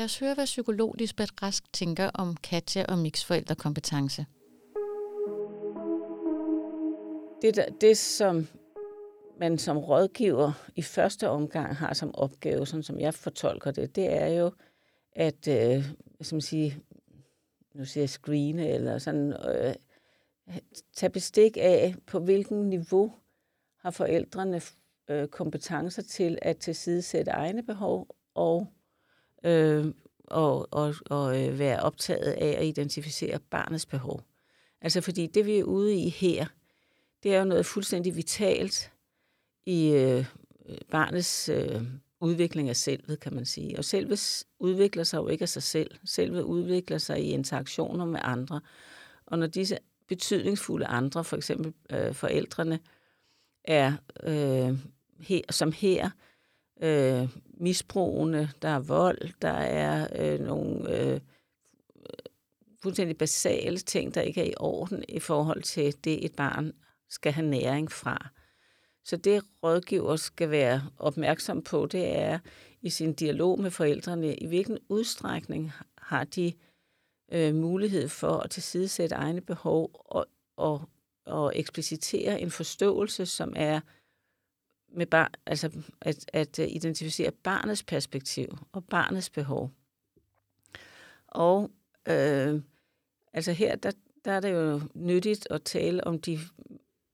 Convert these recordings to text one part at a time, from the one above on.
Lad os høre, hvad psykolog Lisbeth Rask tænker om Katja og Miks forældrekompetence. Det, der, det, som man som rådgiver i første omgang har som opgave, sådan som jeg fortolker det, det er jo at, øh, som man sige, nu siger jeg screene, eller sådan, øh, tage bestik af, på hvilken niveau har forældrene øh, kompetencer til at tilsidesætte egne behov og, øh, og, og, og øh, være optaget af at identificere barnets behov. Altså fordi det, vi er ude i her, det er jo noget fuldstændig vitalt i øh, barnets øh, udvikling af selvet, kan man sige. Og selvet udvikler sig jo ikke af sig selv. Selvet udvikler sig i interaktioner med andre. Og når disse betydningsfulde andre, for eksempel øh, forældrene, er øh, her, som her øh, øh, misbrugende, der er vold, der er øh, nogle øh, fuldstændig basale ting, der ikke er i orden i forhold til det, et barn skal have næring fra. Så det rådgiver skal være opmærksom på, det er i sin dialog med forældrene, i hvilken udstrækning har de øh, mulighed for at tilsidesætte egne behov og, og, og eksplicitere en forståelse, som er med bar, altså at, at øh, identificere barnets perspektiv og barnets behov. Og øh, altså her, der, der er det jo nyttigt at tale om de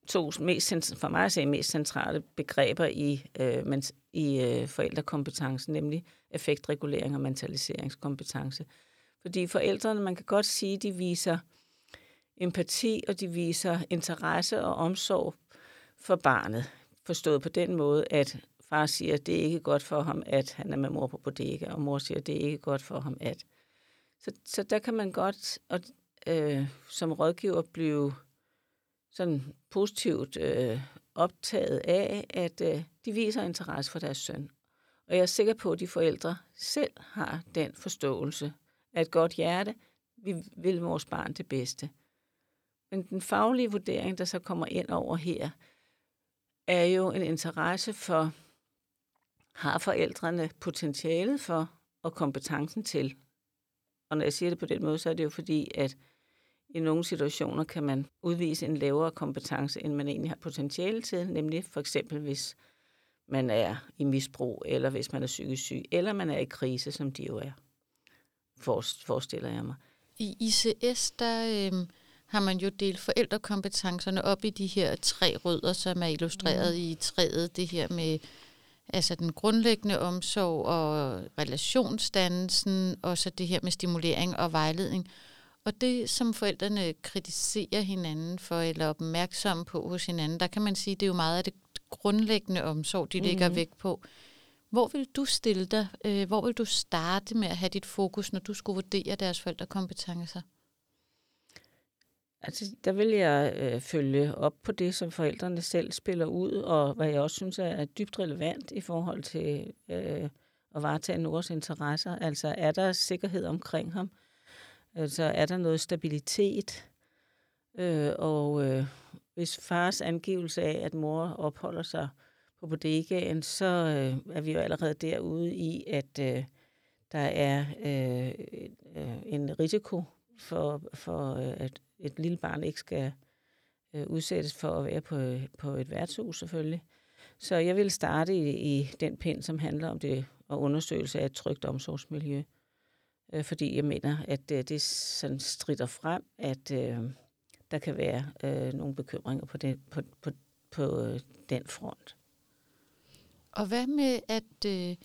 to mest, for mig at se mest centrale begreber i, øh, men, i øh, forældrekompetencen, nemlig effektregulering og mentaliseringskompetence. Fordi forældrene, man kan godt sige, de viser empati, og de viser interesse og omsorg for barnet. Forstået på den måde, at far siger, at det er ikke godt for ham, at han er med mor på bodega, og mor siger, at det er ikke godt for ham, at... Så, så der kan man godt og, øh, som rådgiver blive sådan positivt øh, optaget af, at øh, de viser interesse for deres søn. Og jeg er sikker på, at de forældre selv har den forståelse af et godt hjerte. Vi vil vores barn det bedste. Men den faglige vurdering, der så kommer ind over her, er jo en interesse for, har forældrene potentialet for og kompetencen til. Og når jeg siger det på den måde, så er det jo fordi, at i nogle situationer kan man udvise en lavere kompetence, end man egentlig har potentiale til, nemlig for eksempel hvis man er i misbrug, eller hvis man er psykisk syg, eller man er i krise, som de jo er, forestiller jeg mig. I ICS, der øh, har man jo delt forældrekompetencerne op i de her tre rødder, som er illustreret mm. i træet. Det her med altså den grundlæggende omsorg og relationsdannelsen, og så det her med stimulering og vejledning. Og det, som forældrene kritiserer hinanden for, eller er opmærksomme på hos hinanden, der kan man sige, det er jo meget af det grundlæggende omsorg, de lægger mm-hmm. væk på. Hvor vil du stille dig? Øh, hvor vil du starte med at have dit fokus, når du skulle vurdere deres forældrekompetencer? Altså, der vil jeg øh, følge op på det, som forældrene selv spiller ud, og hvad jeg også synes er dybt relevant i forhold til øh, at varetage Nords interesser. Altså, er der sikkerhed omkring ham? Altså, er der noget stabilitet? Øh, og øh, hvis fars angivelse af, at mor opholder sig på bodegaen, så øh, er vi jo allerede derude i, at øh, der er øh, øh, en risiko for, for øh, at et lille barn ikke skal øh, udsættes for at være på, øh, på et værtshus selvfølgelig. Så jeg vil starte i, i den pind, som handler om det og undersøgelse af et trygt omsorgsmiljø øh, fordi jeg mener, at øh, det sådan strider frem, at øh, der kan være øh, nogle bekymringer på, det, på, på, på øh, den front. Og hvad med, at øh,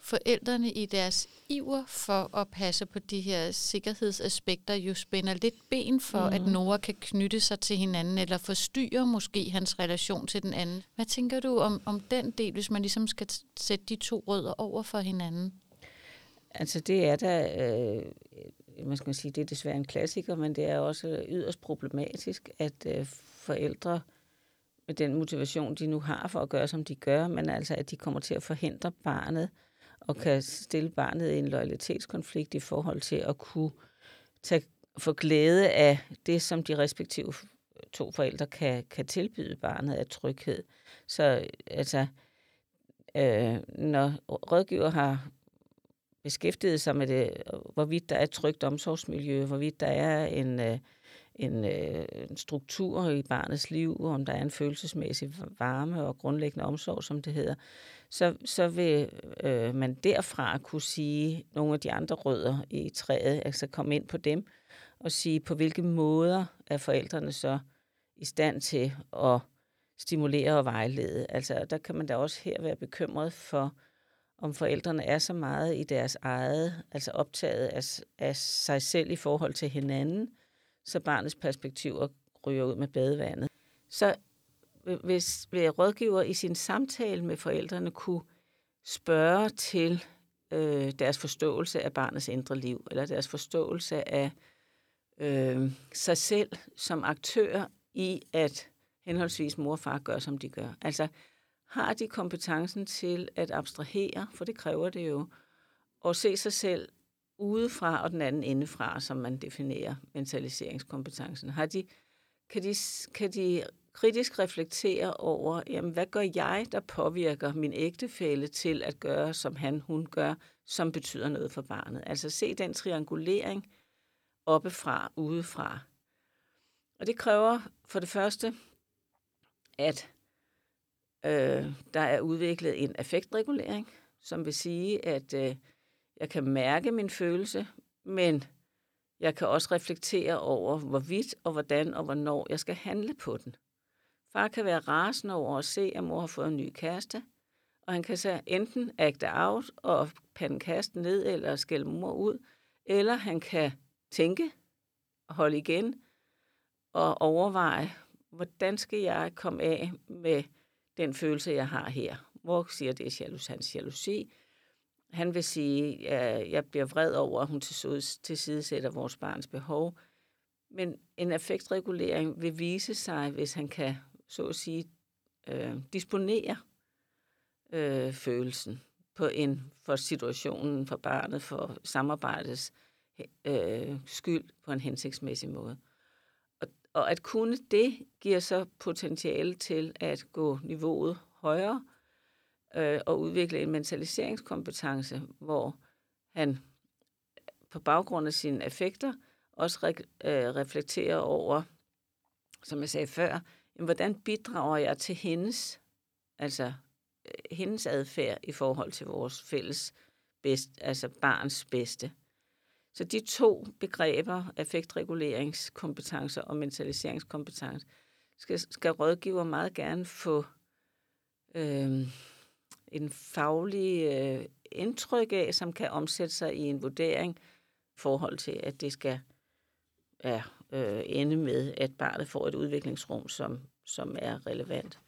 forældrene i deres iver for at passe på de her sikkerhedsaspekter jo spænder lidt ben for, mm. at mhm. Nora kan knytte sig til hinanden, eller forstyrre måske hans relation til den anden. Hvad tænker du om, om den del, hvis man ligesom skal sætte de to rødder over for hinanden? Altså det er da, øh, man skal sige, det er desværre en klassiker, men det er også yderst problematisk, at øh, forældre med den motivation, de nu har for at gøre, som de gør, men altså at de kommer til at forhindre barnet og kan stille barnet i en loyalitetskonflikt i forhold til at kunne tage, få glæde af det, som de respektive to forældre kan, kan tilbyde barnet af tryghed. Så altså, øh, når rådgiver har beskæftiget sig med det, hvorvidt der er et trygt omsorgsmiljø, hvorvidt der er en, øh, en, øh, en struktur i barnets liv, om der er en følelsesmæssig varme og grundlæggende omsorg, som det hedder, så, så vil øh, man derfra kunne sige nogle af de andre rødder i træet, altså komme ind på dem og sige, på hvilke måder er forældrene så i stand til at stimulere og vejlede. Altså, der kan man da også her være bekymret for, om forældrene er så meget i deres eget, altså optaget af, af sig selv i forhold til hinanden, så barnets perspektiver ryger ud med badevandet. Så hvis rådgiver i sin samtale med forældrene kunne spørge til øh, deres forståelse af barnets indre liv, eller deres forståelse af øh, sig selv som aktør i, at henholdsvis mor og far gør, som de gør. Altså, har de kompetencen til at abstrahere, for det kræver det jo, og se sig selv udefra og den anden indefra, som man definerer mentaliseringskompetencen. Har de, kan, de, kan de kritisk reflektere over, jamen, hvad gør jeg, der påvirker min ægtefælle til at gøre, som han, hun gør, som betyder noget for barnet. Altså se den triangulering oppefra, udefra. Og det kræver for det første, at øh, der er udviklet en affektregulering, som vil sige, at øh, jeg kan mærke min følelse, men jeg kan også reflektere over, hvorvidt og hvordan og hvornår jeg skal handle på den. Far kan være rasende over at se, at mor har fået en ny kæreste, og han kan så enten act out og pande kasten ned eller skælde mor ud, eller han kan tænke, holde igen og overveje, hvordan skal jeg komme af med den følelse, jeg har her. Mor siger, det er jalousi, hans jalousi. Han vil sige, at jeg bliver vred over, at hun tilsidesætter vores barns behov. Men en affektregulering vil vise sig, hvis han kan, så at sige, øh, disponere øh, følelsen på en for situationen, for barnet, for samarbejdets øh, skyld på en hensigtsmæssig måde. Og, og at kunne det giver så potentiale til at gå niveauet højere øh, og udvikle en mentaliseringskompetence, hvor han på baggrund af sine effekter også re- øh, reflekterer over, som jeg sagde før, jamen, hvordan bidrager jeg til hendes, altså øh, hendes adfærd i forhold til vores fælles bedst, altså barns bedste. Så de to begreber, affektreguleringskompetence og mentaliseringskompetence, skal, skal rådgiver meget gerne få øh, en faglig øh, indtryk af, som kan omsætte sig i en vurdering forhold til, at det skal ja, øh, ende med, at barnet får et udviklingsrum, som, som er relevant.